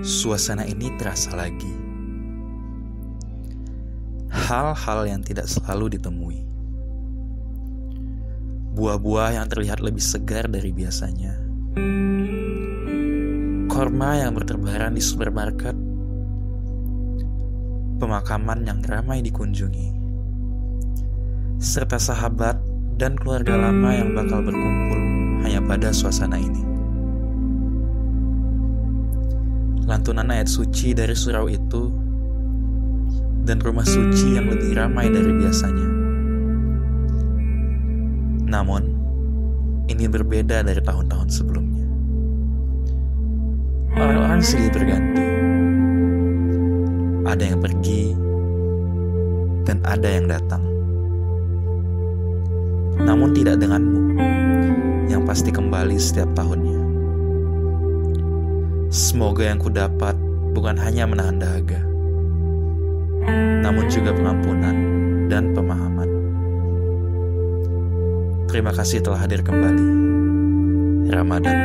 suasana ini terasa lagi. Hal-hal yang tidak selalu ditemui. Buah-buah yang terlihat lebih segar dari biasanya. Korma yang berterbaran di supermarket. Pemakaman yang ramai dikunjungi. Serta sahabat dan keluarga lama yang bakal berkumpul hanya pada suasana ini. Lantunan ayat suci dari surau itu, dan rumah suci yang lebih ramai dari biasanya. Namun, ini berbeda dari tahun-tahun sebelumnya. Orang-orang silih berganti. Ada yang pergi, dan ada yang datang. Namun tidak denganmu, yang pasti kembali setiap tahunnya. Semoga yang kudapat bukan hanya menahan dahaga, namun juga pengampunan dan pemahaman. Terima kasih telah hadir kembali. Ramadan